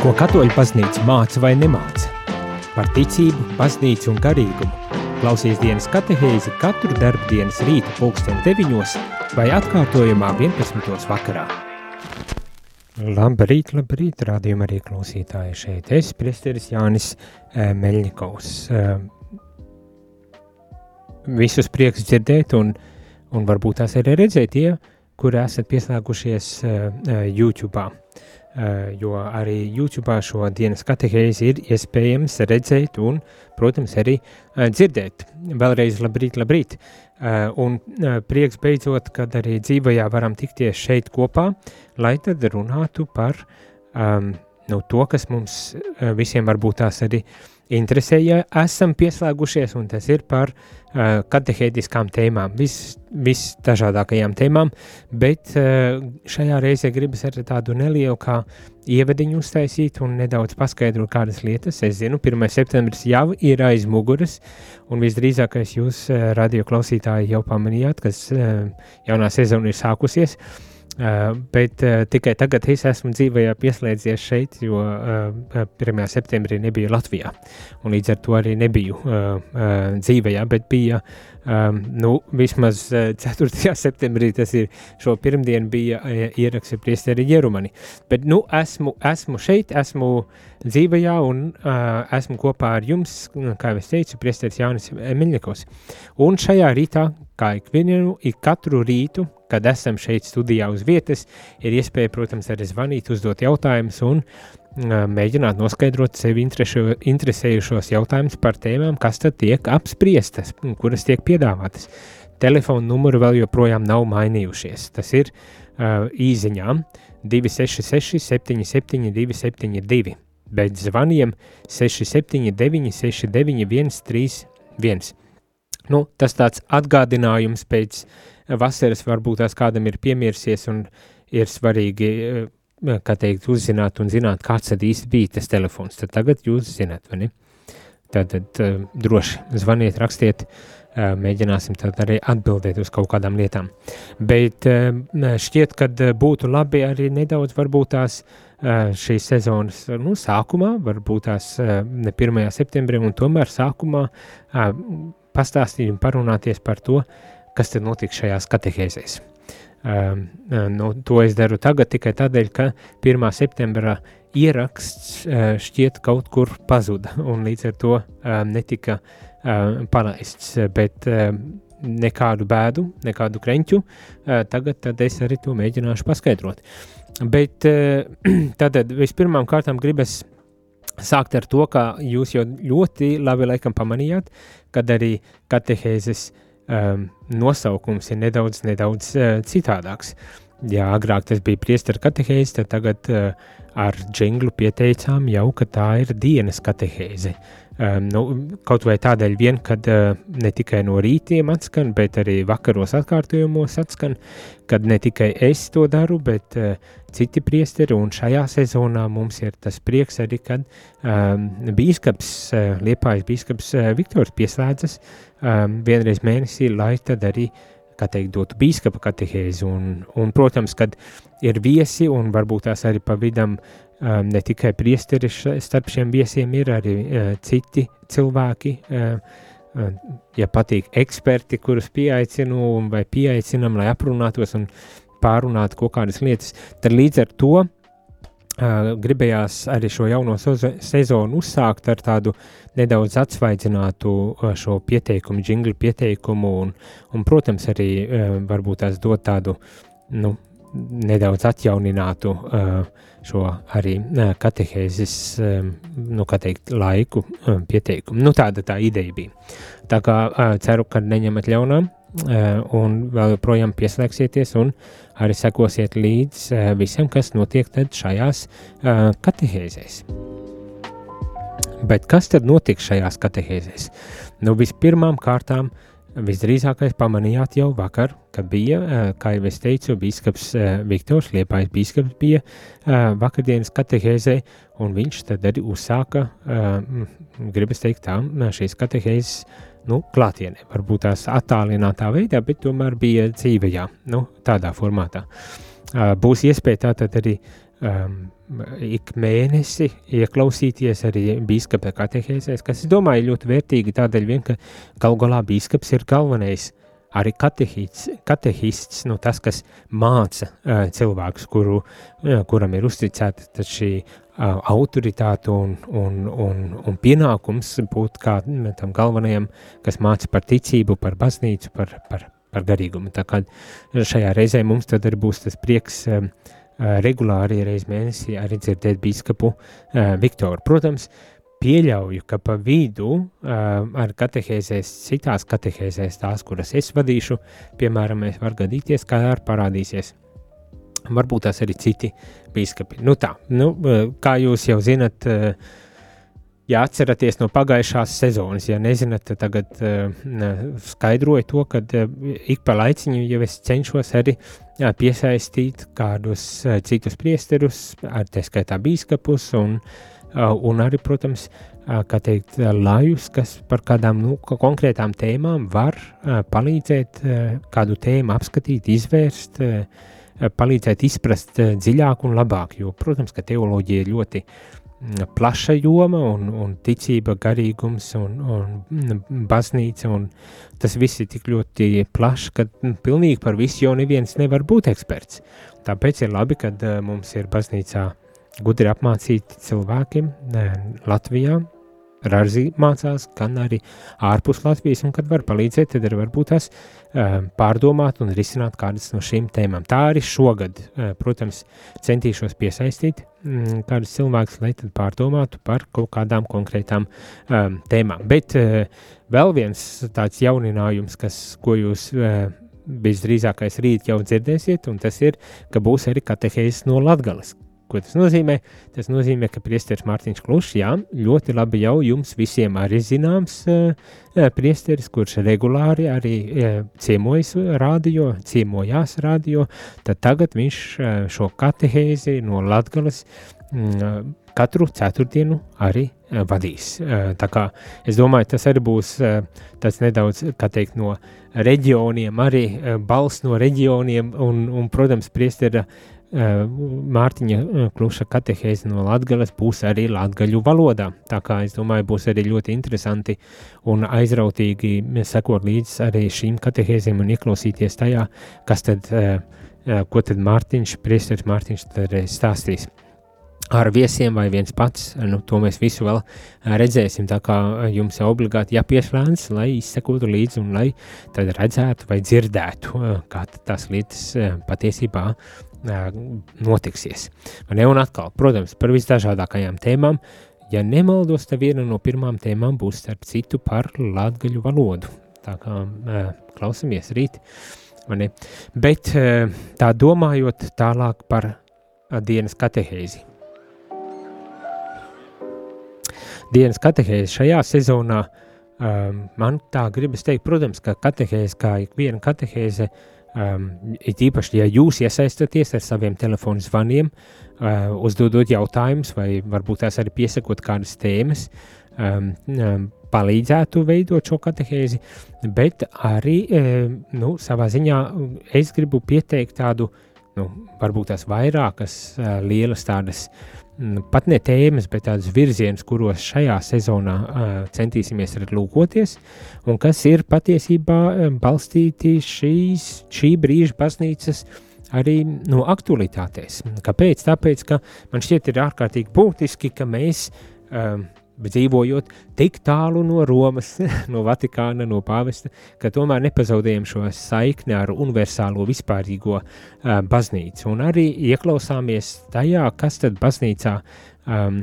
Ko katoļu baznīca māca vai nemāca? Par ticību, baznīcu un garīgumu. Klausies dienas katehēzi katru darbu dienas rītu pulksten 9 vai atkārtojumā 11. vakarā. Labrīt, labrīt, rādījumā arī klausītāji šeit. Es, priesteris Jānis eh, Meļņikovs. Eh, visus prieks dzirdēt un, un varbūt tās arī redzēt tie, kuri esat pieslēgušies eh, YouTube. Eh, jo arī YouTube šo dienas katehēzi ir iespējams redzēt un, protams, arī eh, dzirdēt. Vēlreiz labrīt, labrīt! Eh, un prieks beidzot, kad arī dzīvajā varam tikties šeit kopā, lai tad runātu par um, nu, to, kas mums visiem varbūt tās arī interesē, ja esam pieslēgušies, un tas ir par uh, katehētiskām tēmām, vis, visdažādākajām tēmām, bet uh, šajā reizē gribas ar tādu nelielu kā ievadiņu uztaisīt un nedaudz paskaidrot kādas lietas. Es zinu, 1. septembris jau ir aiz muguras, un visdrīzākais jūs, uh, radio klausītāji, jau pamanījāt, ka uh, jaunā sezona ir sākusies. Uh, Uh, bet uh, tikai tagad es esmu dzīvē pieslēdzies šeit, jo uh, 1. septembrī nebiju Latvijā. Līdz ar to arī nebiju uh, uh, dzīvē, bet bija um, nu, vismaz uh, 4. septembrī, tas ir šo pirmdienu, bija uh, ieraksts ar priesteri Jerumani. Bet nu, esmu, esmu šeit, esmu dzīvē un uh, esmu kopā ar jums, kā jau es teicu, priesteris Jānis Miļņakos. Un šajā rītā, kā ik vienu, ik katru rītu, kad esam šeit studijā uz vietas, ir iespēja, protams, arī zvanīt, uzdot jautājumus un mēģināt noskaidrot sevi interesu, interesējušos jautājumus par tēmām, kas tad tiek apspriestas un kuras tiek piedāvātas. Telefona numuri vēl joprojām nav mainījušies. Tas ir uh, īziņām 266 77 272, bet zvaniem 679 69 131. Nu, tas tāds atgādinājums pēc uh, vasaras varbūt tās kādam ir piemirsies un ir svarīgi, eh, kā teikt, uzzināt un zināt, kāds tad īsti bija tas telefons. Tad tagad jūs zināt, vai ne? Tātad uh, droši zvaniet, rakstiet, uh, mēģināsim tad arī atbildēt uz kaut kādām lietām. Bet šķiet, ka būtu labi arī nedaudz varbūt tās šīs sezonas nu, sākumā, varbūt tās ne 1. septembrī, un tomēr sākumā pastāstīt un parunāties par to, kas tad notiks šajās katehēzēs. Um, nu, to es daru tagad tikai tādēļ, ka 1. septembra ieraksts uh, šķiet kaut kur pazuda un līdz ar to um, netika um, palaists, bet um, nekādu bēdu, nekādu kreņķu, uh, tagad tad es arī to mēģināšu paskaidrot. Bet uh, tātad vispirmām kārtām gribas sākt ar to, ka jūs jau ļoti labi laikam pamanījāt, kad arī katehēzes uh, um, nosaukums ir nedaudz, nedaudz uh, citādāks. Ja agrāk tas bija priesteru katehēze, tad tagad uh, ar džinglu pieteicām jau, ka tā ir dienas katehēze. Um, nu, kaut vai tādēļ vien, kad uh, ne tikai no rītiem atskan, bet arī vakaros atkārtojumos atskan, kad ne tikai es to daru, bet uh, citi priesteri, un šajā sezonā mums ir tas prieks arī, kad um, bīskaps, uh, liepājas bīskaps uh, Viktors pieslēdzas um, vienreiz mēnesī, lai tad arī, kā teikt, dotu bīskapa katehēzi, un, un, protams, kad ir viesi, un varbūt tās arī pa vidam um, ne tikai priesteri starp šiem viesiem, ir arī uh, citi cilvēki, uh, ja patīk eksperti, kurus pieaicinu vai pieaicinam, lai aprunātos un pārunātu kaut kādas lietas, tad līdz ar to Uh, gribējās arī šo jauno sezonu uzsākt ar tādu nedaudz atsvaidzinātu uh, šo pieteikumu, jinglu pieteikumu, un, un protams, arī uh, varbūt tās dot tādu, nu, nedaudz atjauninātu šo arī katehēzes, um, nu, teikt, laiku um, pieteikumu. Nu, tāda tā ideja bija. Tā kā ceru, ka neņemat ļaunām, un vēl joprojām pieslēgsieties un arī sekosiet līdz visam, kas notiek šajās katehēzēs. Bet kas tad notiks šajās katehēzēs? Nu, vispirmām kārtām visdrīzākais pamanījāt jau vakar, ka bija, kā jau es teicu, bīskaps Viktors Liepājs bīskaps bija vakardienas katehēzē, un viņš tad arī uzsāka, gribas teikt tā, šīs katehēzes nu, klātienē, varbūt tās attālinātā veidā, bet tomēr bija dzīvajā, nu, tādā formātā. būs iespēja tātad arī um, ik mēnesi ieklausīties arī biskupa katehēzēs, kas, es domāju, ļoti vērtīgi tādēļ vien, ka gal galā biskups ir galvenais arī katehists, nu, tas, kas māca uh, cilvēkus, kuru, uh, kuram ir uzticēta šī uh, autoritāte un, un, un, un pienākums būt kā tam galvenajam, kas māca par ticību, par baznīcu, par, par, par garīgumu. Tā kā šajā reizē mums tad arī būs tas prieks uh, regulāri reiz mēnesī arī dzirdēt biskupu uh, Viktoru. Protams, pieļauju, ka pa vidu uh, ar katehēzēs, citās katehēzēs, tās, kuras es vadīšu, piemēram, var gadīties, kā arī parādīsies. Varbūt tās arī citi biskupi. Nu tā, nu, kā jūs jau zinat, uh, ja atceraties no pagājušās sezonas, ja nezināt, tad tagad uh, skaidroju to, ka uh, ik pa laiciņu jau es cenšos arī jā, piesaistīt kādus uh, citus priesterus, ar tā skaitā bīskapus un, uh, un arī, protams, uh, kā teikt, lajus, kas par kādām nu, konkrētām tēmām var uh, palīdzēt uh, kādu tēmu apskatīt, izvērst, uh, palīdzēt izprast uh, dziļāk un labāk, jo, protams, ka teoloģija ir ļoti uh, plaša joma, un, un ticība, garīgums un, un baznīca. Un tas viss ir tik ļoti plašs, ka pilnīgi par visu jau neviens nevar būt eksperts. Tāpēc ir labi, ka mums ir baznīcā gudri apmācīti cilvēki Latvijā, Rāzī mācās, gan arī ārpus Latvijas, un kad var palīdzēt, tad arī varbūt tās uh, pārdomāt un risināt kādas no šīm tēmām. Tā arī šogad, uh, protams, centīšos piesaistīt mm, kādus cilvēkus, lai tad pārdomātu par kaut kādām konkrētām um, tēmām. Bet vēl viens tāds jauninājums, kas, ko jūs visdrīzākais rīt jau dzirdēsiet, un tas ir, ka būs arī katehēzes no Latgales, Ko tas nozīmē? Tas nozīmē, ka priesteris Mārtiņš Klušs, jā, ļoti labi jau jums visiem arī zināms uh, priesteris, kurš regulāri arī uh, ciemojas radio, ciemojās radio, tad tagad viņš uh, šo katehēzi no Latgales mm, katru ceturtdienu arī vadīs. Tā kā es domāju, tas arī būs tāds nedaudz, kā teikt, no reģioniem, arī balss no reģioniem un, un protams, priestera Mārtiņa eh, Kluša katehēze no Latgales būs arī latgaļu valodā. Tā kā es domāju, būs arī ļoti interesanti un aizrautīgi sekot līdz arī šīm katehēzēm un ieklausīties tajā, kas tad, eh, ko tad Mārtiņš, priesteris Mārtiņš tad stāstīs. Ar viesiem vai viens pats, nu, to mēs visu vēl redzēsim. Tā kā jums ir obligāti jāpieslēdz, lai izsekotu līdzi un lai tad redzētu vai dzirdētu, kā tās lietas patiesībā notiksies. Ne? Un atkal, protams, par visdažādākajām tēmām. Ja nemaldos, tad viena no pirmām tēmām būs starp citu par latgaļu valodu. Tā kā klausamies rīt. Bet tā domājot tālāk par dienas katehēzi. Dienas katehēzi šajā sezonā man tā gribas teikt, protams, ka katehēze, kā ik viena katehēze, uh, Um, it īpaši, ja jūs iesaistaties ar saviem telefonu zvaniem, uh, uzdodot jautājumus, vai varbūt tās arī piesakot kādas tēmas, um, um, palīdzētu veidot šo katehēzi, bet arī um, nu, savā ziņā es gribu pieteikt tādu, nu, varbūt tās vairākas uh, lielas tādas uh, pat ne tēmas, bet tādus virzienus, kuros šajā sezonā uh, centīsimies lūkoties, un kas ir patiesībā balstīti šīs, šī brīža baznīcas arī no aktualitātēs. Kāpēc? Tāpēc, ka man šķiet ir ārkārtīgi būtiski, ka mēs um, dzīvojot tik tālu no Romas, no Vatikāna, no pāvesta, ka tomēr nepazaudējam šo saikni ar universālo vispārīgo baznīcu. Un arī ieklausāmies tajā, kas tad baznīcā, um,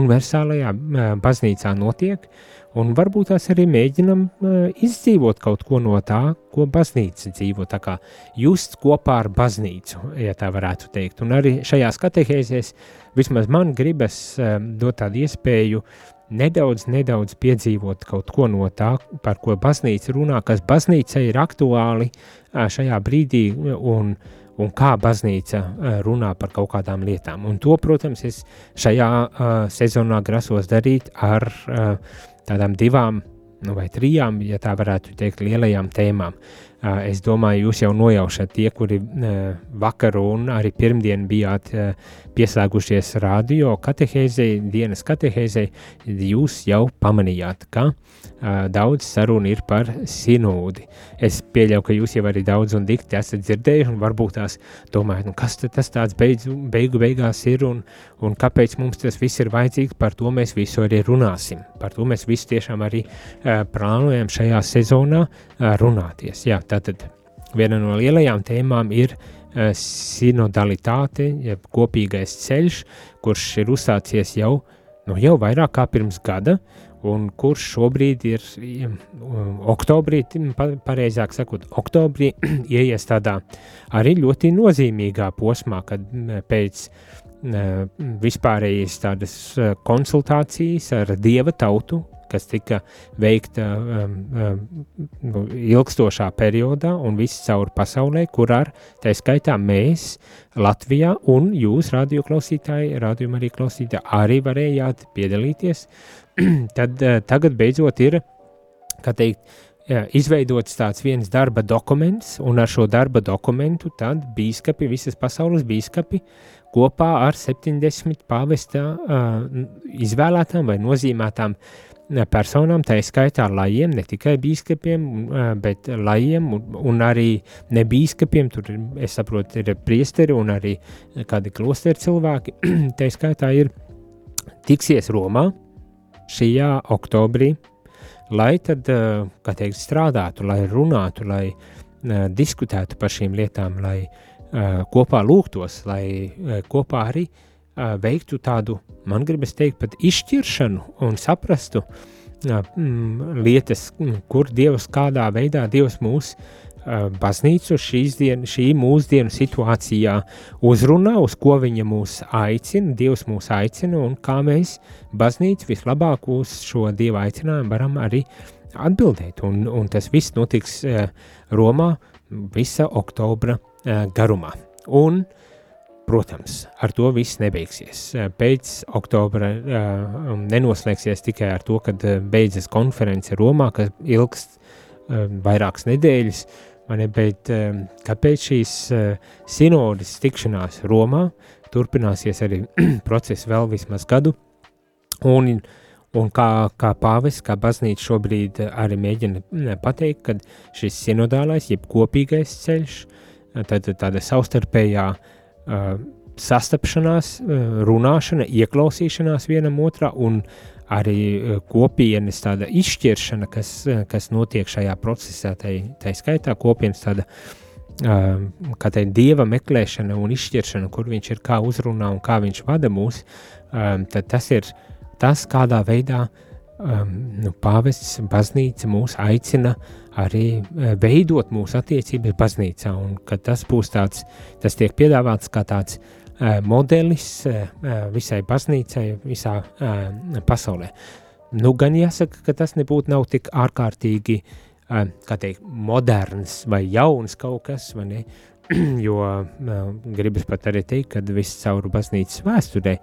universālajā baznīcā notiek, un varbūt tās arī mēģinam izdzīvot kaut ko no tā, ko baznīca dzīvo, tā kā just kopā ar baznīcu, ja tā varētu teikt. Un arī šajās katehēzēs vismaz man gribas dot tādu iespēju uh, nedaudz, nedaudz piedzīvot kaut ko no tā, par ko baznīca runā, kas baznīca ir aktuāli šajā brīdī un, un kā baznīca runā par kaut kādām lietām. Un to, protams, es šajā uh, sezonā grasos darīt ar uh, tādām divām nu, vai trijām, ja tā varētu teikt, lielajām tēmām. Es domāju, jūs jau nojaušat tie, kuri vakaru un arī pirmdien bijāt pieslēgušies radio katehēzei, dienas katehēzei, jūs jau pamanījāt, ka daudz saruna ir par sinodi. Es pieļauju, ka jūs jau arī daudz un dikti esat dzirdējuši un varbūt tās domājat, nu kas tas tāds beidz, beigu beigās ir un, un kāpēc mums tas viss ir vajadzīgs, par to mēs visu arī runāsim. Par to mēs visu tiešām arī plānojam šajā sezonā runāties. Jā, tātad viena no lielajām tēmām ir uh, sinodalitāte, jeb kopīgais ceļš, kurš ir uzsācies jau, nu, jau vairāk kā pirms gada, un kurš šobrīd ir um, oktobrī, pareizāk sakot, oktobrī ieies tādā arī ļoti nozīmīgā posmā, kad pēc uh, vispārējas tādas konsultācijas ar dieva tautu, kas tika veikta um, um, ilgstošā periodā un viss caur pasaulē, kur ar tā skaitā mēs Latvijā un jūs, radioklausītāji, radījuma arī klausītāji, arī varējāt piedalīties, tad uh, tagad beidzot ir, kā teikt, jā, izveidots tāds viens darba dokuments, un ar šo darba dokumentu tad bīskapi, visas pasaules bīskapi, kopā ar 70 pāvesta uh, izvēlētām vai nozīmētām uh, personām, tā skaitā lajiem, ne tikai biskupiem, bet lajiem un, arī ne biskupiem. Tur, es saprotu, ir priesteri un arī kādi klosteri cilvēki. tā skaitā ir tiksies Romā šajā oktobrī, lai tad, kā teikt, strādātu, lai runātu, lai diskutētu par šīm lietām, lai kopā lūgtos, lai kopā arī uh, veiktu tādu, man gribas teikt, pat izšķiršanu un saprastu mm, lietas, kur Dievs kādā veidā Dievs mūs baznīcu šīs dienas, šī mūsdienu situācijā uzrunā, uz ko viņa mūs aicina, Dievs mūs aicina un kā mēs baznīcu vislabāk uz šo Dieva aicinājumu varam arī atbildēt. Un, un tas viss notiks Romā visa oktobra garumā. Un uh, Protams, ar to viss nebeigsies. Pēc oktobra uh, nenoslēgsies tikai ar to, kad beidzas konference Romā, kas ilgs uh, vairākas nedēļas, ne, bet uh, kāpēc šīs sinodas tikšanās Romā turpināsies arī process vēl vismaz gadu, un, un kā, kā pāvis, kā baznīca šobrīd arī mēģina pateikt, kad šis sinodālais, jeb kopīgais ceļš, tad tāda savstarpējā uh, uh, sastapšanās, uh, runāšana, ieklausīšanās vienam otrā un arī uh, kopienas tāda izšķiršana, kas, uh, kas notiek šajā procesā, tai, tai skaitā kopienas tāda, uh, kā tai dieva meklēšana un izšķiršana, kur viņš ir, kā uzrunā un kā viņš vada mūs, tad tas ir tas, kādā veidā um, nu, pāvests baznīca mūs aicina arī eh, veidot mūsu attiecības baznīcā, un kad tas būs tāds, tas tiek piedāvāts kā tāds uh, modelis uh, visai baznīcai visā uh, pasaulē. Nu, gan jāsaka, ka tas nebūtu nav tik ārkārtīgi, kā teikt, moderns vai jauns kaut kas, vai ne, jo gribas pat arī teikt, ka viss caur baznīcas vēsturē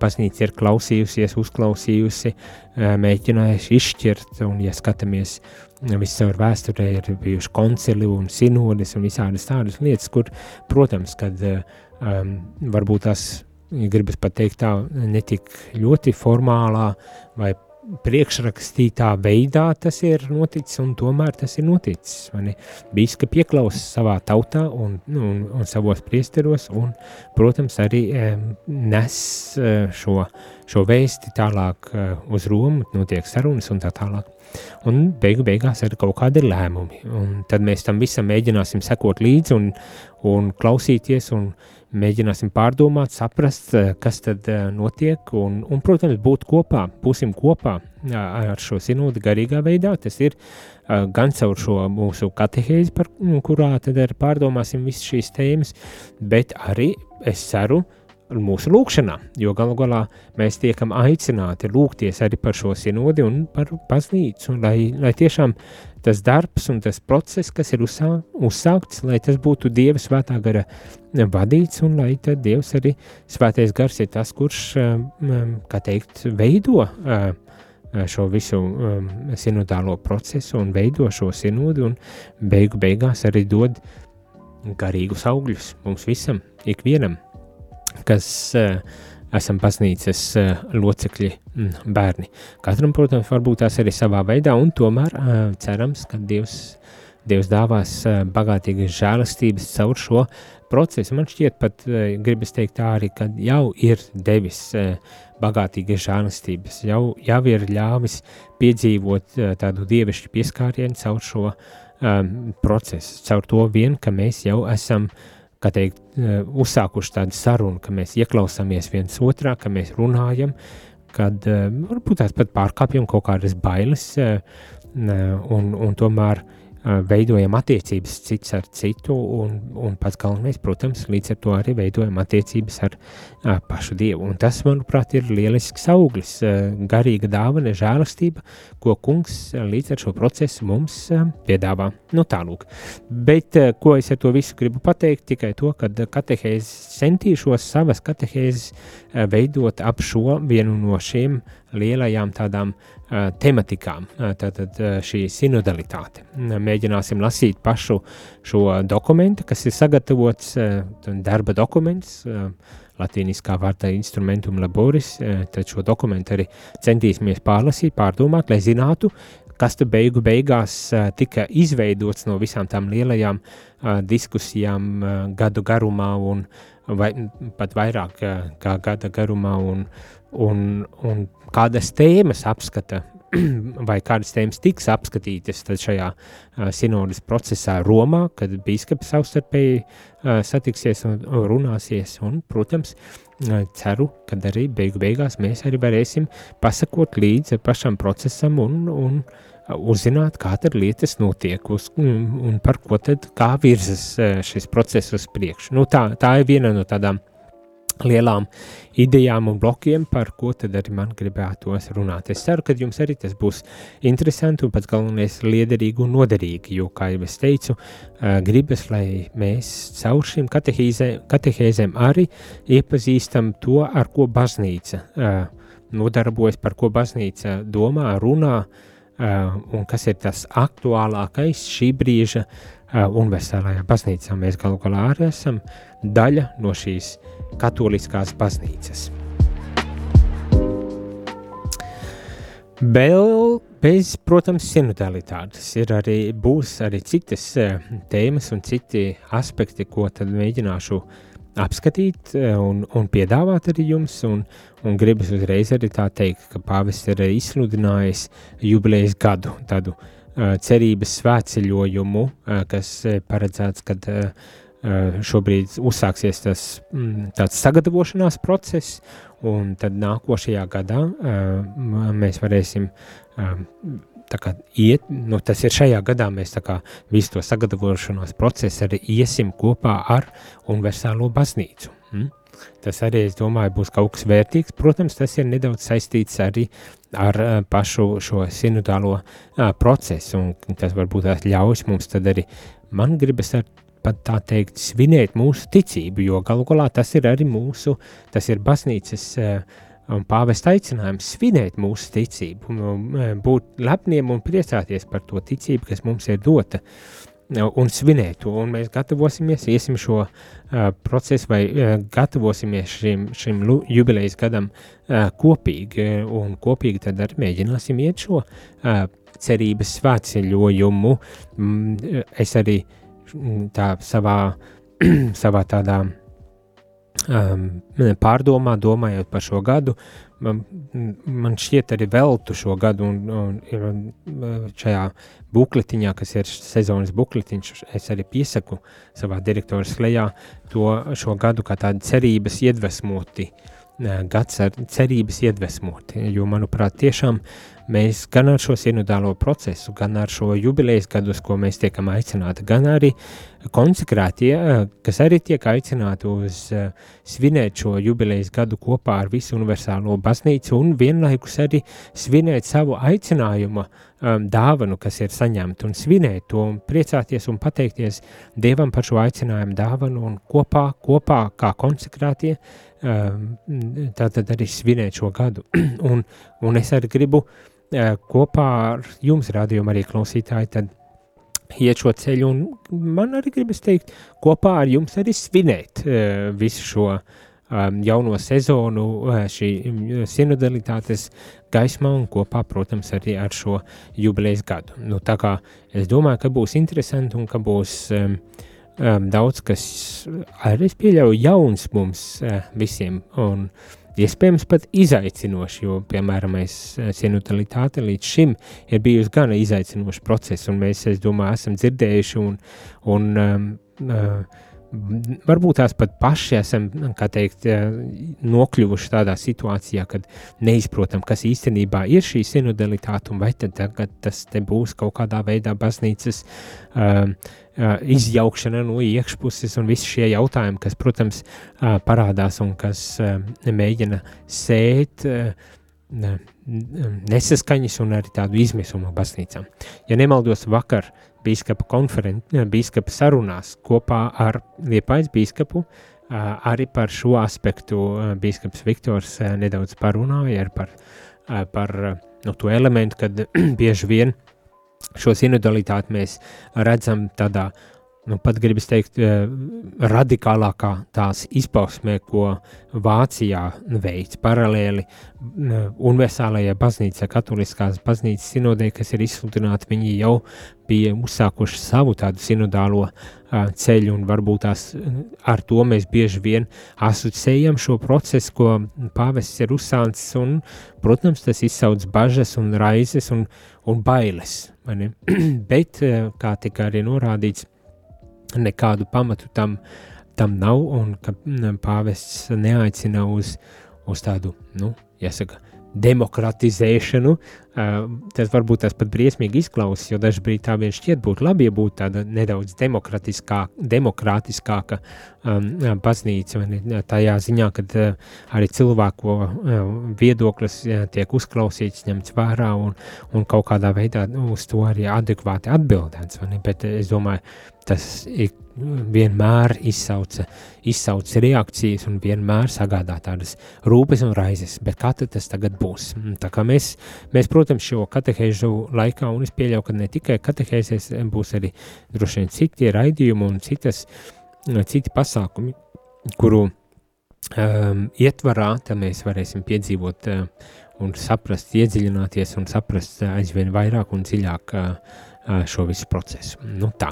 baznīca ir klausījusies, uzklausījusi, mēģinājusi izšķirt, un ja skatāmies viscaur vēsturē ir bijuši koncili un sinodes un visādas tādas lietas, kur, protams, kad um, varbūt tās gribas pateikt tā netik ļoti formālā vai priekšrakstītā veidā tas ir noticis, un tomēr tas ir noticis. Bīska pieklausa savā tautā un, nu, un, un savos priesteros, un, protams, arī e, nes e, šo, šo vēsti tālāk e, uz Romu, notiek sarunas un tā tālāk. Un beigu beigās ir kaut kādi lēmumi, un tad mēs tam visam mēģināsim sekot līdzi un, un klausīties un mēģināsim pārdomāt, saprast, eh, kas tad eh, notiek, un, un protams, būt kopā, būsim kopā ar šo sinodi garīgā veidā. Tas ir gan caur šo mūsu katehēzi, par kurā tad pārdomāsim visas šīs tēmas, bet arī, es ceru, mūsu lūkšanā, jo galu galā mēs tiekam aicināti lūgties arī par šo sinodi un par baznīcu, lai, lai tiešām tas darbs un tas process, kas ir uzsā, uzsākts, lai tas būtu Dieva svētā gara vadīts, un lai tad Dievs arī svētais gars ir tas, kurš, um, kā teikt, veido uh, šo visu um, sinodālo procesu un veido šo sinodu un beigu beigās arī dod garīgus augļus mums visam, ikvienam, kas uh, esam baznīcas uh, locekļi, mm, bērni. Katram, protams, varbūt tās arī savā veidā, un tomēr uh, cerams, ka Dievs, Dievs dāvās bagātīgas žēlastības caur šo procesu. Man šķiet, pat gribas teikt tā arī, ka jau ir devis bagātīgas žēlastības, jau, jau ir ļāvis piedzīvot tādu dievišķu pieskārienu caur šo um, procesu, caur to vien, ka mēs jau esam kā teikt, eh, uzsākuši tādu sarunu, ka mēs ieklausāmies viens otrā, ka mēs runājam, kad eh, varbūt tās pat pārkāpjam kaut kādas bailes, eh, un, un tomēr veidojam attiecības cits ar citu, un, un pats galvenais, protams, līdz ar to arī veidojam attiecības ar a, pašu Dievu. Un tas, manuprāt, ir lielisks auglis, a, garīga dāvana, žēlastība, ko kungs a, līdz ar šo procesu mums a, piedāvā. Nu tālūk. Bet, a, ko es ar to visu gribu pateikt, tikai to, ka katehēzes centīšos savas katehēzes veidot ap šo vienu no šiem lielajām tādām uh, tematikām, tātad šī sinodalitāte. Mēģināsim lasīt pašu šo dokumentu, kas ir sagatavots, darba dokuments, latīniskā vārdā instrumentum laboris, tad šo dokumentu arī centīsimies pārlasīt, pārdomāt, lai zinātu, kas te beigu beigās tika izveidots no visām tām lielajām diskusijām gadu garumā un vai pat vairāk kā gada garumā un, un, un kādas tēmas apskata vai kādas tēmas tiks apskatītas šajā uh, sinodas procesā Romā, kad biskupi savstarpēji uh, satiksies un, un runāsies. Un, protams, uh, ceru, ka arī beigu beigās mēs arī varēsim pasakot līdzi pašam procesam un, un uzzināt, kā tad lietas notiek uz, un, par ko tad kā virzas šis process uz priekšu. Nu, tā, tā ir viena no tādām lielām idejām un blokiem, par ko tad arī man gribētos runāt. Es ceru, ka jums arī tas būs interesanti un pats galvenais liederīgi un noderīgi, jo, kā jau es teicu, gribas, lai mēs caur šīm katehēzēm arī iepazīstam to, ar ko baznīca nodarbojas, par ko baznīca domā, runā, un kas ir tas aktuālākais šī brīža universālajā baznīcā. Mēs galu galā arī esam daļa no šīs katoliskās baznīcas. Vēl bez, protams, sinodalitātes ir arī, būs arī citas tēmas un citi aspekti, ko tad mēģināšu apskatīt un, un piedāvāt arī jums, un, un gribas uzreiz arī tā teikt, ka pāvests ir izsludinājis jubilejas gadu, tādu uh, cerības svētceļojumu, kas paredzēts, kad uh, Eh, šobrīd uzsāksies tas mm, tāds sagatavošanās process, un tad nākošajā gadā eh, mēs varēsim eh, kā iet, nu tas ir šajā gadā mēs kā visu to sagatavošanās procesu arī iesim kopā ar universālo baznīcu. Mm? Tas arī, es domāju, būs kaut kas vērtīgs. Protams, tas ir nedaudz saistīts arī ar pašu šo sinodālo procesu, un tas varbūt ļaus mums tad arī, man gribas ar pat tā teikt, svinēt mūsu ticību, jo galu galā tas ir arī mūsu, tas ir baznīcas uh, pāvesta aicinājums svinēt mūsu ticību, uh, būt lepniem un priecāties par to ticību, kas mums ir dota. Uh, un svinēt to, un mēs gatavosimies, iesim šo uh, procesu, vai uh, gatavosimies šim, šim jubilejas gadam uh, kopīgi, un kopīgi tad arī mēģināsim iet šo uh, cerības svētceļojumu. Mm, es arī uh, tā savā, savā tādā um, pārdomā, domājot par šo gadu, man, man šķiet arī veltu šo gadu, un, un, un šajā bukletiņā, kas ir sezonas bukletiņš, es arī piesaku savā direktora slēgā to šo gadu kā tādu cerības iedvesmoti, gads ar cerības iedvesmoti, jo, manuprāt, tiešām uh, mēs gan ar šo sinodālo procesu, gan ar šo jubilejas gadus, ko mēs tiekam aicināti, gan arī konsekrētie, kas arī tiek aicināti uz uh, svinēt šo jubilejas gadu kopā ar visu universālo baznīcu un vienlaikus arī svinēt savu aicinājumu um, dāvanu, kas ir saņemta un svinēt to un priecāties un pateikties Dievam par šo aicinājumu dāvanu un kopā, kopā kā konsekrētie tātad arī svinēt šo gadu. un, un es arī gribu uh, kopā ar jums, rādījumā, arī klausītāji, tad iet šo ceļu, un man arī gribas teikt, kopā ar jums arī svinēt visu šo um, jauno sezonu, šī sinodalitātes gaismā un kopā, protams, arī ar šo jubilejas gadu. Nu, tā kā es domāju, ka būs interesanti un ka būs um, um, daudz, kas arī es pieļauju jauns mums uh, visiem, un iespējams pat izaicinoši, jo, piemēram, mēs sinodalitāte līdz šim ir bijusi gan izaicinoši process, un mēs, es domāju, esam dzirdējuši un, un um, uh, varbūt tās pat paši esam, teikt, eh, nokļuvuši tādā situācijā, kad neizprotam, kas īstenībā ir šī sinodalitāte, un vai tagad tas būs kaut kādā veidā baznīcas uh, uh, izjaukšana no iekšpuses, un visi šie jautājumi, kas, protams, uh, parādās un kas uh, mēģina sēt uh, nesaskaņas un arī tādu izmisumu baznīcām. Ja nemaldos vakar, bīskapa konferences, bīskapa sarunās kopā ar Liepais bīskapu, arī par šo aspektu bīskaps Viktors nedaudz parunāja par, par nu, to elementu, kad bieži vien šo sinodalitāti mēs redzam tādā uh, nu, pat gribas teikt, eh, radikālākā tās izpausmē, ko Vācijā veids paralēli universālajai baznīcai, katoliskās baznīcas sinodē, kas ir izsludināti, viņi jau bija uzsākuši savu tādu sinodālo ceļu, un varbūt tās ar to mēs bieži vien asociējam šo procesu, ko pāvests ir uzsācis, un, protams, tas izsauc bažas un raizes un, un bailes, bet, kā tika arī norādīts, nekādu pamatu tam, tam nav, un ka pāvests neaicina uz, uz tādu, nu, jāsaka, demokratizēšanu. Tas varbūt tas pat briesmīgi izklausās, jo dažkārt tā vien šķiet būtu labi, ja būtu tāda nedaudz demokratiskāka, demokrātiskāka um, baznīca. Tajā ziņā, ka uh, arī cilvēku uh, viedoklis uh, tiek uzklausīts, ņemts vērā un, un kaut kādā veidā nu, uz to arī adekvāti atbildēts. Bet es domāju, tas ik, vienmēr izsauca, izsauca reakcijas un vienmēr sagādā tādas rūpes un raizes, bet kā tas tagad būs? Tā kā mēs, mēs protams, šo katehēžu laikā, un es pieļauju, ka ne tikai katehēzēs, būs arī droši vien citi raidījumi un citas, citi pasākumi, kuru um, ietvarā, mēs varēsim piedzīvot uh, un saprast, iedziļināties un saprast uh, aizvien vairāk un dziļāk uh šo visu procesu. Nu tā,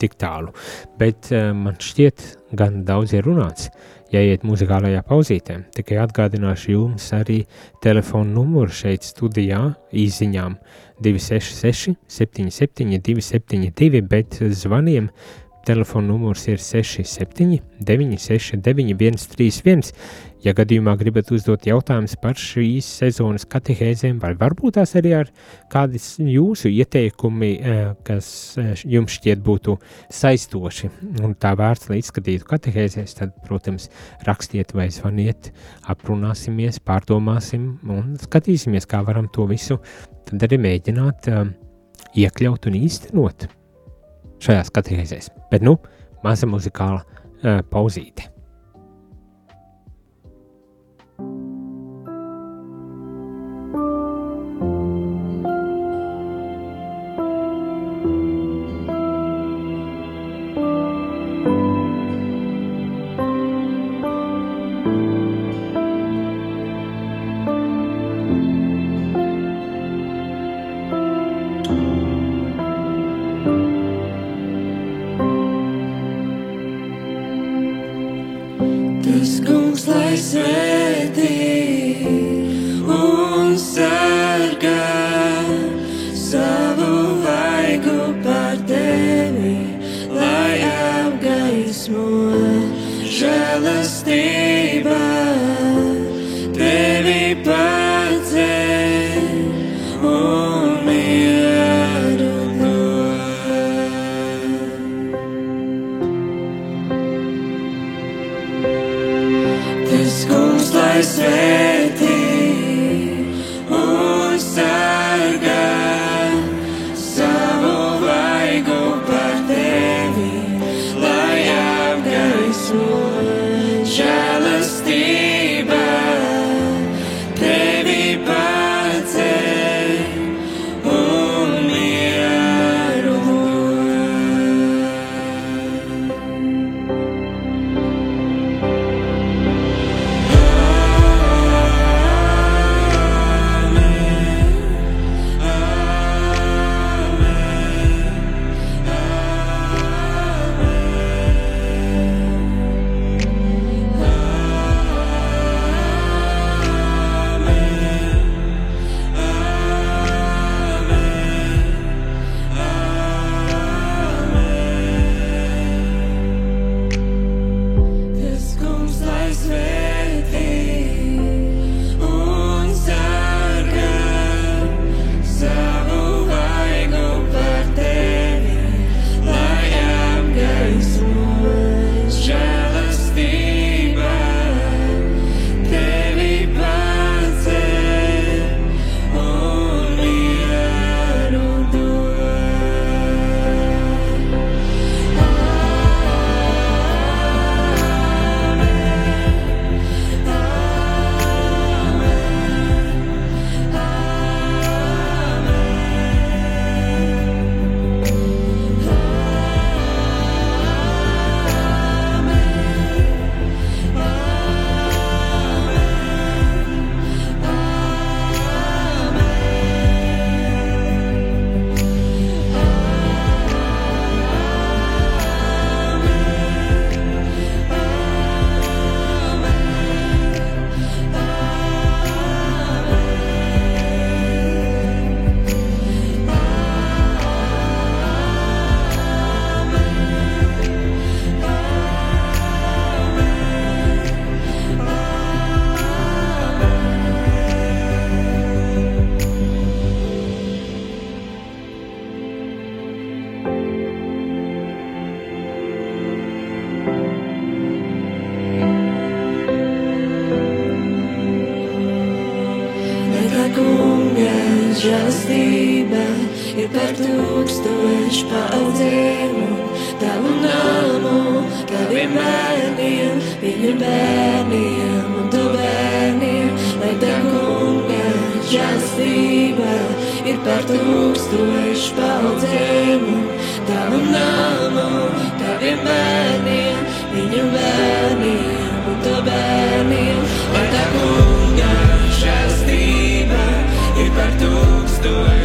tik tālu. Bet uh, man šķiet, gan daudz ir runāts. Ja iet muzikālajā pauzītē, tikai atgādināšu jums arī telefonu numuru šeit studijā īsiņām 266 77 272, bet zvaniem telefona numurs ir 67 969 131. Ja gadījumā gribat uzdot jautājumus par šīs sezonas katehēzēm, vai varbūt tās arī ar kādas jūsu ieteikumi, eh, kas eh, jums šķiet būtu saistoši un tā vērts, lai izskatītu katehēzēs, tad, protams, rakstiet vai zvaniet, aprunāsimies, pārdomāsim un skatīsimies, kā varam to visu tad arī mēģināt uh, iekļaut un īstenot šajās katehēzēs. Bet, nu, maza muzikāla uh, pauzīte. kungu vaigu par tevi, lai apgaismo žēlastību. Žēlstība ir par tūkstošu paudzēm un tavu namu, taviem bērniem, viņu bērniem un tu bērniem, lai tā kunga žēlstība ir par tūkstošu paudzēm un tavu namu, taviem bērniem, viņu bērniem un tu bērniem, lai tā kunga tūkstošu paudzēm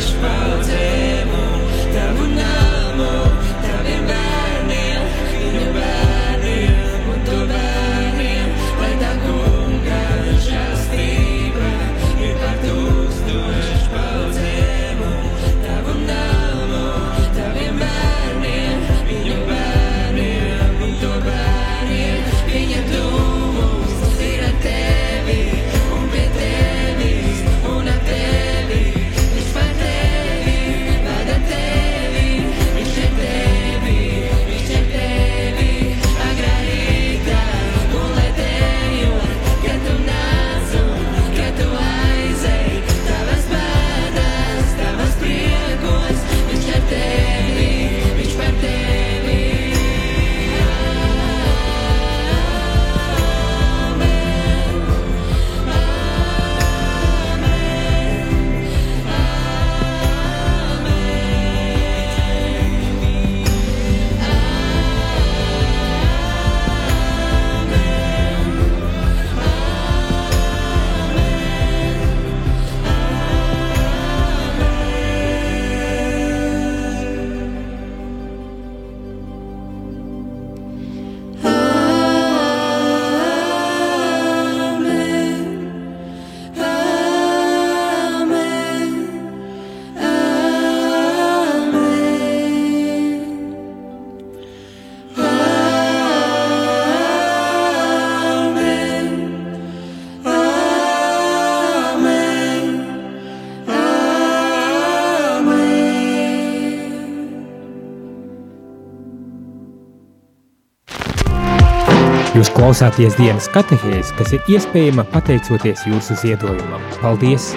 klausāties dienas katehēs, kas ir iespējama pateicoties jūsu ziedojumam. Paldies!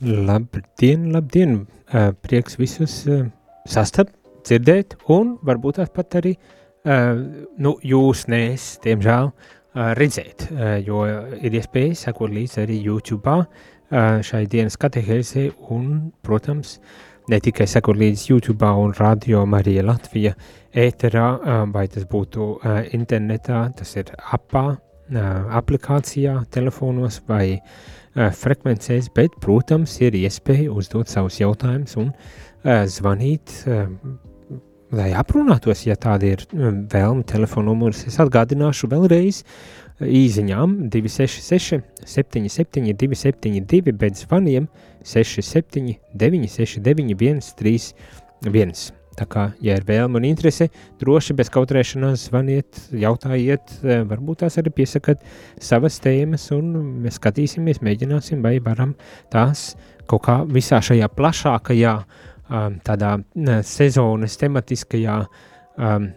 Labdien, labdien! Prieks visus sastapt, dzirdēt un varbūt pat arī, nu, jūs nes, diemžēl, ā, redzēt, jo ir iespēja sekot līdz arī YouTube šai dienas katehēzē un, protams, ne tikai sekot līdz YouTube un radio Marija Latvija ēterā, vai tas būtu internetā, tas ir apā, aplikācijā, telefonos vai frekvencēs, bet, protams, ir iespēja uzdot savus jautājumus un zvanīt, lai aprunātos, ja tāda ir vēlme telefona numurs. Es atgādināšu vēlreiz īziņām 266 77 272, bet zvaniem 67 969 131. Tā kā, ja ir vēlme un interese, droši bez kautrēšanās zvaniet, jautājiet, eh, varbūt tās arī piesakat savas tēmas, un mēs skatīsimies, mēģināsim, vai varam tās kaut kā visā šajā plašākajā, um, tādā sezonas tematiskajā um,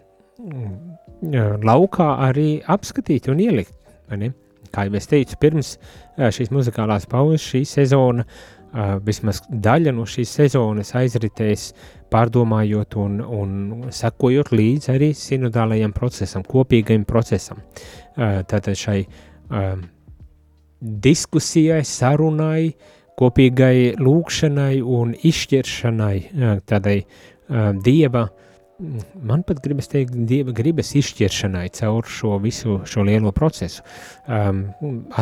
laukā arī apskatīt un ielikt. Kā jau es teicu, pirms šīs muzikālās pauzes šī sezona, vismaz daļa no šīs sezonas aizritēs pārdomājot un, un sekojot līdzi arī sinodālajam procesam, kopīgajam procesam. Tātad šai diskusijai, sarunai, kopīgai lūkšanai un izšķiršanai, tādai dieva, man pat gribas teikt, dieva gribas izšķiršanai caur šo visu šo lielo procesu. Um,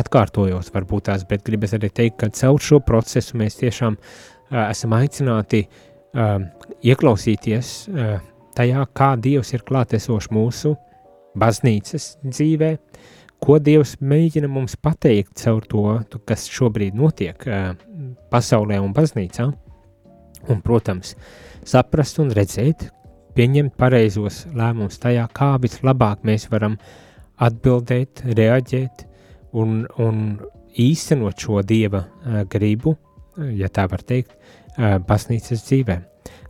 atkārtojos varbūt tās, bet gribas arī teikt, ka caur šo procesu mēs tiešām uh, esam aicināti uh, ieklausīties uh, tajā, kā Dievs ir klātesošs mūsu baznīcas dzīvē, ko Dievs mēģina mums pateikt caur to, kas šobrīd notiek uh, pasaulē un baznīcā, un, protams, saprast un redzēt, pieņemt pareizos lēmumus tajā, kā vislabāk mēs varam atbildēt, reaģēt un, un īstenot šo Dieva uh, gribu, ja tā var teikt, uh, baznīcas dzīvē.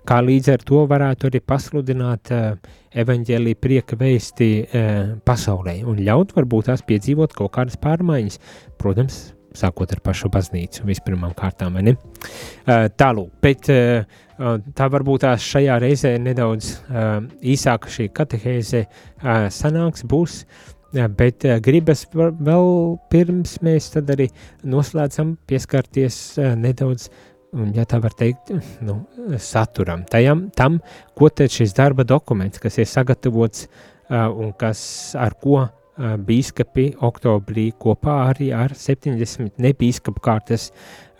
Kā līdz ar to varētu arī pasludināt uh, evaņģēlī prieka vēsti uh, pasaulē un ļaut varbūt tās piedzīvot kaut kādas pārmaiņas, protams, sākot ar pašu baznīcu vispirmām kārtām, vai ne? Uh, tālūk, bet uh, tā varbūt tās šajā reizē nedaudz uh, īsāka šī katehēze uh, sanāks, būs, uh, bet uh, gribas vēl pirms mēs tad arī noslēdzam pieskarties nedaudz, un, ja tā var teikt, nu, saturam, tajam, tam, ko tad šis darba dokuments, kas ir sagatavots uh, un kas ar ko bīskapi oktobrī kopā arī ar 70 nebīskapu kārtas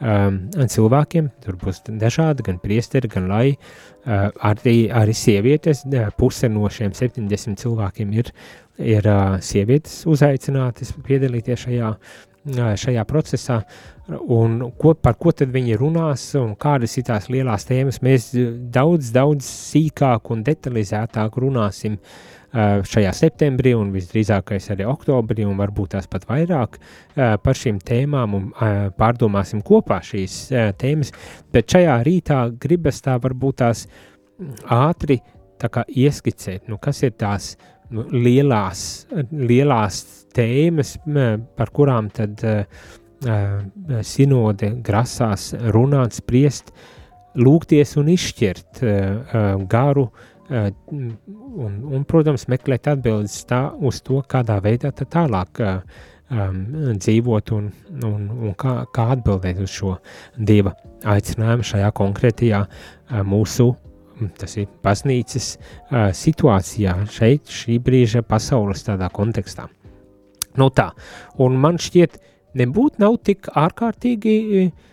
um, cilvēkiem, tur būs dažādi, gan priesteri, gan lai, uh, arī, arī sievietes, puse no šiem 70 cilvēkiem ir, ir uh, sievietes uzaicinātas piedalīties šajā, uh, šajā procesā, un ko, par ko tad viņi runās, un kādas ir tās lielās tēmas, mēs daudz, daudz sīkāk un detalizētāk runāsim uh, šajā septembrī un visdrīzākais arī oktobrī un varbūt tās pat vairāk par šīm tēmām un pārdomāsim kopā šīs tēmas, bet šajā rītā gribas tā varbūt tās ātri tā kā ieskicēt, nu kas ir tās nu, lielās, lielās tēmas, par kurām tad sinode grasās runāt, spriest, lūgties un izšķirt garu uh, un, un, protams, meklēt atbildes tā, uz to, kādā veidā tālāk um, dzīvot un, un, un kā, kā atbildēt uz šo dieva aicinājumu šajā konkrētajā uh, mūsu. Tas ir baznīcas uh, situācijā, šeit, šī brīža pasaules tādā kontekstā. Nu tā, un man šķiet, nebūtu nav tik ārkārtīgi uh,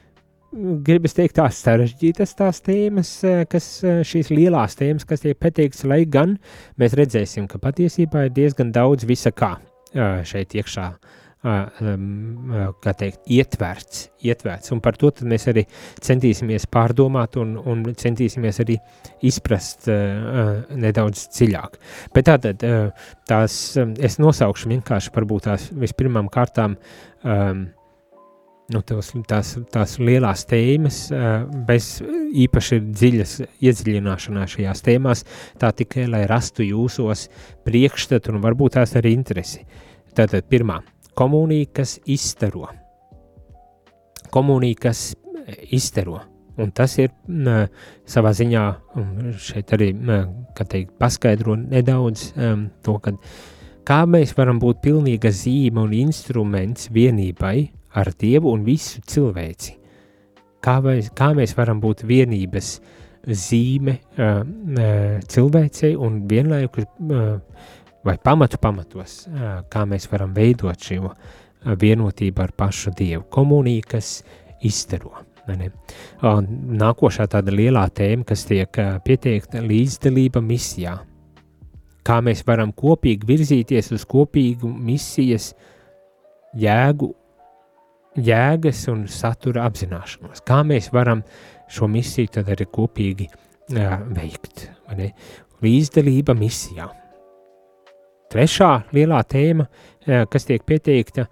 gribas teikt, tās sarežģītas tās tēmas, eh, kas eh, šīs lielās tēmas, kas tiek pateikts, lai gan mēs redzēsim, ka patiesībā ir diezgan daudz visa kā eh, šeit iekšā. Kā teikt, ietverts, ietverts, un par to mēs arī centīsimies pārdomāt un, un centīsimies arī izprast uh, nedaudz dziļāk. Bet tātad tās, es nosaukšu vienkārši varbūt tās vispirmām kārtām um, nu, tos, tās, tās lielās tēmas, bez īpaši dziļas iedziļināšanās šajās tēmās, tā tikai lai rastu jūsos priekšstatu un varbūt tās arī interesi. Tātad pirmā - komunija, kas izstaro. Komunija, kas izstaro. Un tas ir m, savā ziņā, šeit arī, teikt, paskaidro nedaudz um, to, ka kā mēs varam būt pilnīga zīme un instruments vienībai, ar Dievu un visu cilvēci. Kā mēs, kā mēs varam būt vienības zīme uh, uh, cilvēcei un vienlaikus uh, vai pamatu pamatos, uh, kā mēs varam veidot šo vienotību ar pašu Dievu, komuniju, kas izstaro. Nākošā tāda lielā tēma, kas tiek pieteikta līdzdalība misijā. Kā mēs varam kopīgi virzīties uz kopīgu misijas jēgu jēgas un satura apzināšanos. Kā mēs varam šo misiju tad arī kopīgi uh, veikt? Līdzdalība misijā. Trešā lielā tēma, uh, kas tiek pieteikta,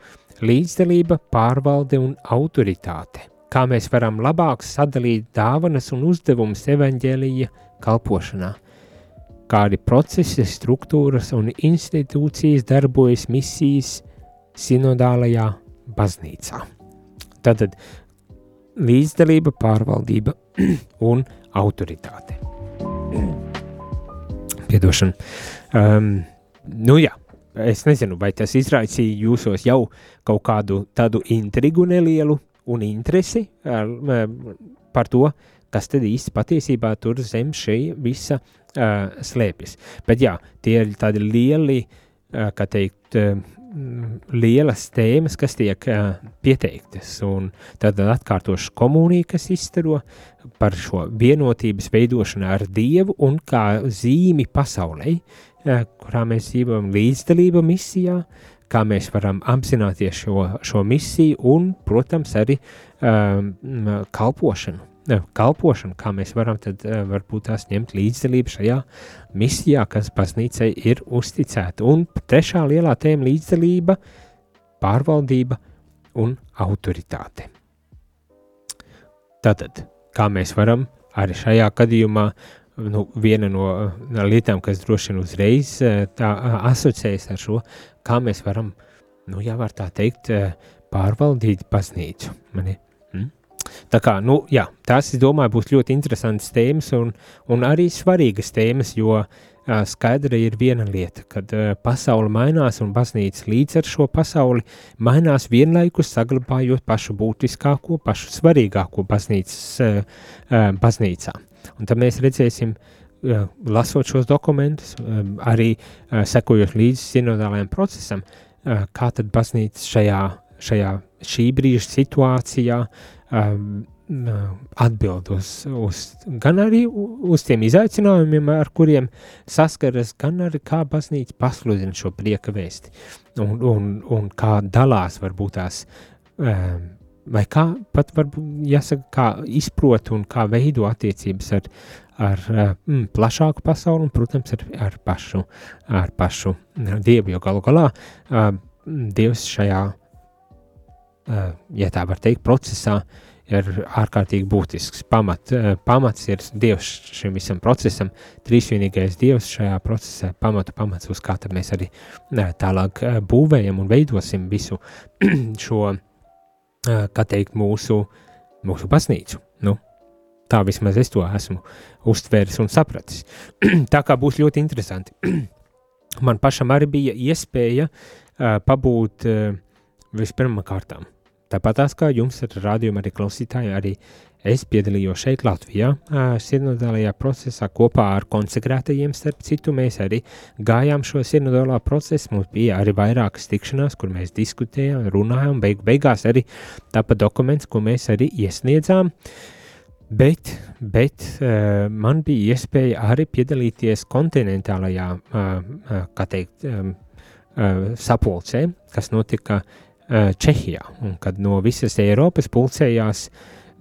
līdzdalība, pārvalde un autoritāte. Kā mēs varam labāk sadalīt dāvanas un uzdevumus evaņģēlīja kalpošanā. Kādi procesi, struktūras un institūcijas darbojas misijas sinodālajā baznīcā. Tātad līdzdalība, pārvaldība un autoritāte. Piedošana. Um, nu jā, es nezinu, vai tas izraisīja jūsos jau kaut kādu tādu intrigu nelielu un interesi uh, par to, kas tad īsti patiesībā tur zem šī visa uh, slēpjas. Bet jā, tie ir tādi lieli, uh, kā teikt, uh, lielas tēmas, kas tiek uh, pieteiktas. Tad atkārtošu komuniju, kas izstaro par šo vienotības veidošanu ar Dievu un kā zīmi pasaulē, uh, kurā mēs dzīvojam līdzdalība misijā, kā mēs varam apzināties šo, šo misiju un, protams, arī uh, kalpošanu kalpošanu, kā mēs varam tad eh, varbūt tās ņemt līdzdalību šajā misijā, kas baznīcai ir uzticēta. Un trešā lielā tēma - līdzdalība, pārvaldība un autoritāte. Tātad, kā mēs varam arī šajā gadījumā, nu, viena no lietām, kas droši vien uzreiz eh, tā asociējas ar šo, kā mēs varam, nu, var tā teikt, pārvaldīt baznīcu. Mani? Mm? Tā kā, nu, jā, tās, es domāju, būs ļoti interesantas tēmas un, un arī svarīgas tēmas, jo uh, skaidra ir viena lieta, kad uh, pasaule mainās un baznīca līdz ar šo pasauli mainās vienlaikus saglabājot pašu būtiskāko, pašu svarīgāko baznīcas, uh, uh, baznīcā. Un tad mēs redzēsim, uh, lasot šos dokumentus, uh, arī uh, sekojot līdzi sinodālajiem procesam, uh, kā tad baznīca šajā, šajā šī brīža situācijā um, atbild uz, uz, gan arī uz tiem izaicinājumiem, ar kuriem saskaras, gan arī kā baznīca pasludina šo prieka vēsti, un, un, un kā dalās varbūt tās, vai kā pat varbūt jāsaka, kā izprot un kā veido attiecības ar, ar mm, plašāku pasauli un, protams, ar, ar, pašu, ar pašu Dievu, jo galu galā Dievs šajā, ja tā var teikt, procesā ir ārkārtīgi būtisks. Pamat, eh, pamats ir Dievs šim visam procesam, trīsvienīgais Dievs šajā procesā, pamatu pamats, uz kā tad mēs arī eh, tālāk eh, būvējam un veidosim visu šo, kā teikt, mūsu, mūsu baznīcu. Nu, tā vismaz es to esmu uztvēris un sapratis. tā kā būs ļoti interesanti. Man pašam arī bija iespēja uh, pabūt uh, vispirmām kārtām Tāpat tās kā jums ar rādījumu arī klausītāji, arī es piedalījos šeit Latvijā, sinodālajā procesā kopā ar konsekrētajiem, starp citu, mēs arī gājām šo sinodālā procesu, mums bija arī vairākas tikšanās, kur mēs diskutējām, runājām, beig beigās arī tāpat dokuments, ko mēs arī iesniedzām, bet, bet man bija iespēja arī piedalīties kontinentālajā, kā teikt, sapulcē, kas notika Čehijā, un kad no visas Eiropas pulcējās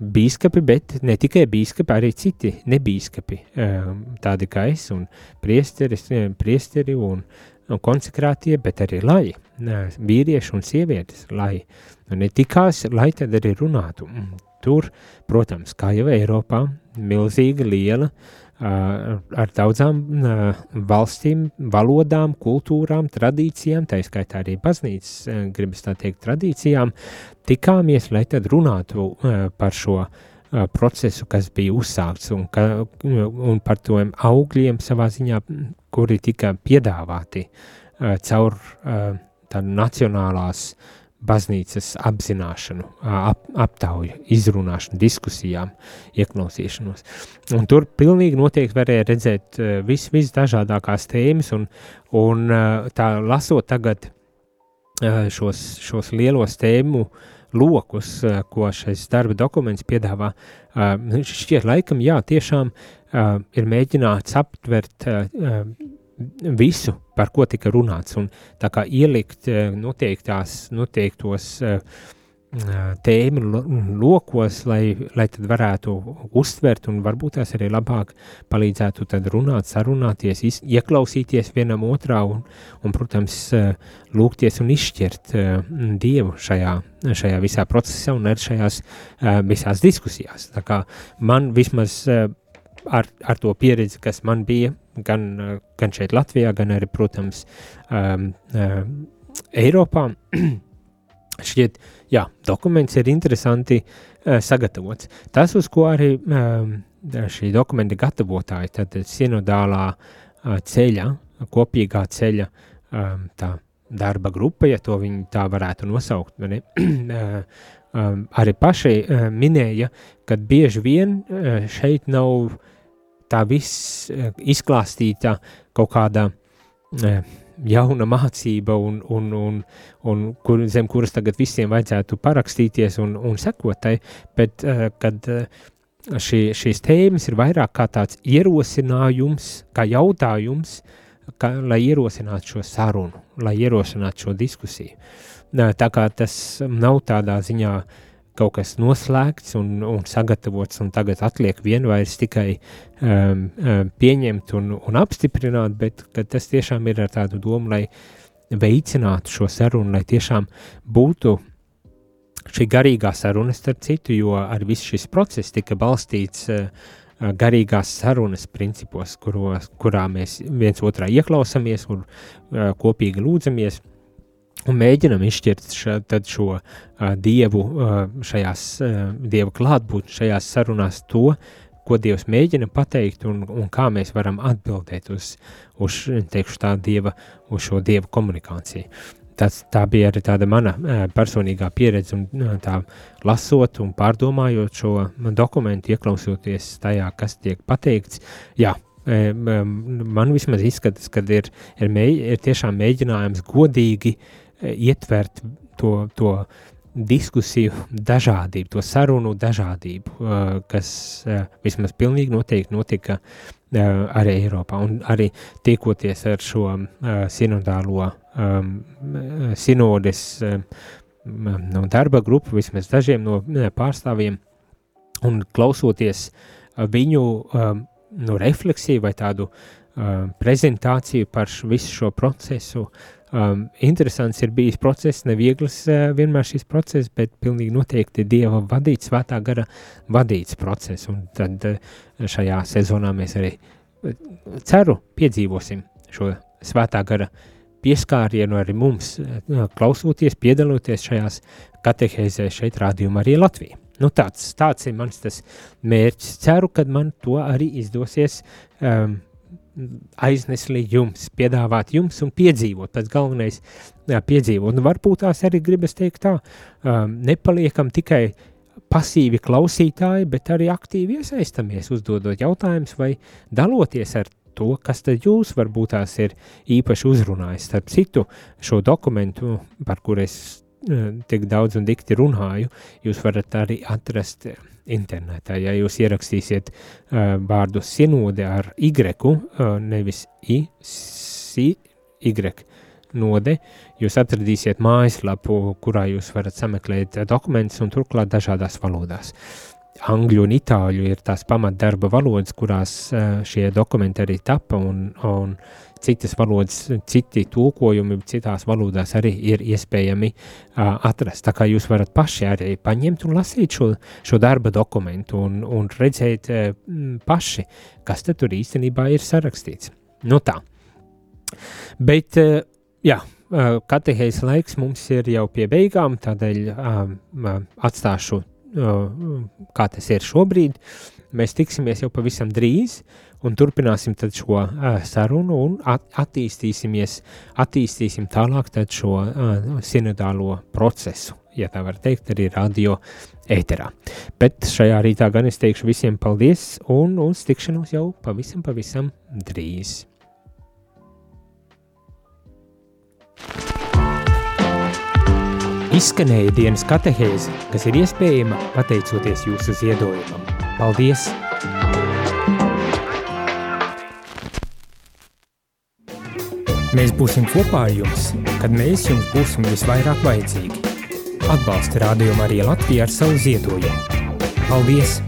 bīskapi, bet ne tikai bīskapi, arī citi nebīskapi, tādi kā es un priesteri, priesteri un, konsekrātie, bet arī lai, vīrieši un sievietes, lai ne tikās, lai tad arī runātu. Tur, protams, kā jau Eiropā, milzīga, liela uh, ar daudzām valstīm, valodām, kultūrām, tradīcijām, tā izskaitā arī baznīcas, gribas tā teikt, tradīcijām, tikāmies, lai tad runātu par šo procesu, kas bija uzsākts un, ka, un par tiem augļiem savā ziņā, kuri tika piedāvāti caur tādu nacionālās uh, baznīcas apzināšanu, ap, aptauju, izrunāšanu, diskusijām, ieklausīšanos. Un tur pilnīgi noteikti varēja redzēt vis, visdažādākās tēmas, un, un tā lasot tagad šos, šos lielos tēmu lokus, ko šis darba dokuments piedāvā, šķiet laikam, jā, tiešām ir mēģināts aptvert visu, par ko tika runāts, un tā kā ielikt eh, noteiktās, noteiktos eh, tēmu lokos, lai, lai tad varētu uztvert un varbūt tās arī labāk palīdzētu tad runāt, sarunāties, iz, ieklausīties vienam otrā un, un, protams, eh, lūgties un izšķirt Dievu šajā, šajā visā procesā un arī šajās visās diskusijās. Tā kā man vismaz ar, ar to pieredzi, kas man bija gan, gan šeit Latvijā, gan arī, protams, um, um, Eiropā. Šķiet, jā, dokuments ir interesanti uh, sagatavots. Tas, uz ko arī um, šī dokumenta gatavotāji, tad sinodālā uh, ceļa, kopīgā ceļa um, tā darba grupa, ja to viņi tā varētu nosaukt, ne, uh, um, arī paši uh, minēja, ka bieži vien uh, šeit nav uh, tā viss eh, izklāstīta kaut kāda eh, jauna mācība, un, un, un, un kur, zem kuras tagad visiem vajadzētu parakstīties un, un sekotai, bet eh, kad šī, šīs tēmas ir vairāk kā tāds ierosinājums, kā jautājums, ka, lai ierosinātu šo sarunu, lai ierosinātu šo diskusiju. Tā kā tas nav tādā ziņā uh, kaut kas noslēgts un, un sagatavots, un tagad atliek vien vairs tikai um, um, pieņemt un, un apstiprināt, bet tas tiešām ir ar tādu domu, lai veicinātu šo sarunu, lai tiešām būtu šī garīgā saruna starp citu, jo ar visu šis process tika balstīts uh, garīgās sarunas principos, kuros, kurā mēs viens otrā ieklausāmies un uh, kopīgi lūdzamies, un mēģinam izšķirt ša, šo uh, dievu, uh, šajās uh, dievu klātbūtni, šajās sarunās to, ko Dievs mēģina pateikt un, un kā mēs varam atbildēt uz, uz, tā, dieva, uz šo dievu komunikāciju. Tas, tā bija arī tāda mana personīgā pieredze, un tā lasot un pārdomājot šo dokumentu, ieklausoties tajā, kas tiek pateikts. Jā, man vismaz izskatās, ka ir, ir, mēģ, ir tiešām mēģinājums godīgi ietvert to, to diskusiju dažādību, to sarunu dažādību, kas vismaz pilnīgi noteikti notika arī Eiropā. Un arī tiekoties ar šo sinodālo um, sinodes um, no darba grupu, vismaz dažiem no pārstāvjiem, un klausoties viņu um, no refleksiju vai tādu prezentāciju par visu šo procesu, Um, interesants ir bijis process, neviegls uh, vienmēr šis process, bet pilnīgi noteikti Dieva vadīts, svētā gara vadīts process, un tad uh, šajā sezonā mēs arī uh, ceru piedzīvosim šo svētā gara pieskārienu arī mums, uh, klausoties, piedaloties šajās katehēzēs šeit rādījumā arī Latvijā. Nu tāds, tāds ir mans tas mērķis. Ceru, ka man to arī izdosies um, aiznesli jums, piedāvāt jums un piedzīvot. Tas galvenais jā, piedzīvot. Un varbūt tās arī gribas teikt tā, um, nepaliekam tikai pasīvi klausītāji, bet arī aktīvi iesaistamies, uzdodot jautājumus vai daloties ar to, kas tad jūs varbūt tās ir īpaši uzrunājis. Starp citu, šo dokumentu, par kur es uh, tik daudz un dikti runāju, jūs varat arī atrast internetā. Ja jūs ierakstīsiet uh, vārdu sinode ar y, uh, nevis i, si, y, node, jūs atradīsiet mājaslapu, kurā jūs varat sameklēt dokumentus un turklāt dažādās valodās. Angļu un itāļu ir tās pamatdarba valodas, kurās uh, šie dokumenti arī tapa, un, un citas valodas, citi tulkojumi citās valodās arī ir iespējami uh, atrast. Tā kā jūs varat paši arī paņemt un lasīt šo, šo darba dokumentu un, un redzēt uh, paši, kas tur īstenībā ir sarakstīts. Nu tā. Bet, uh, jā, uh, katehējas laiks mums ir jau pie beigām, tādēļ uh, atstāšu, kā tas ir šobrīd. Mēs tiksimies jau pavisam drīz, un turpināsim šo uh, sarunu un at attīstīsimies, attīstīsim tālāk šo uh, sinodālo procesu, ja tā var teikt, arī radio ēterā. Bet šajā rītā gan es teikšu visiem paldies un uz tikšanos jau pavisam, pavisam drīz. Izskanēja dienas katehēze, kas ir iespējama pateicoties jūsu ziedojumam. Paldies! Mēs būsim kopā ar jums, kad mēs jums būsim visvairāk vajadzīgi. Atbalsta rādījumu arī Latviju ar savu ziedojumu. Paldies!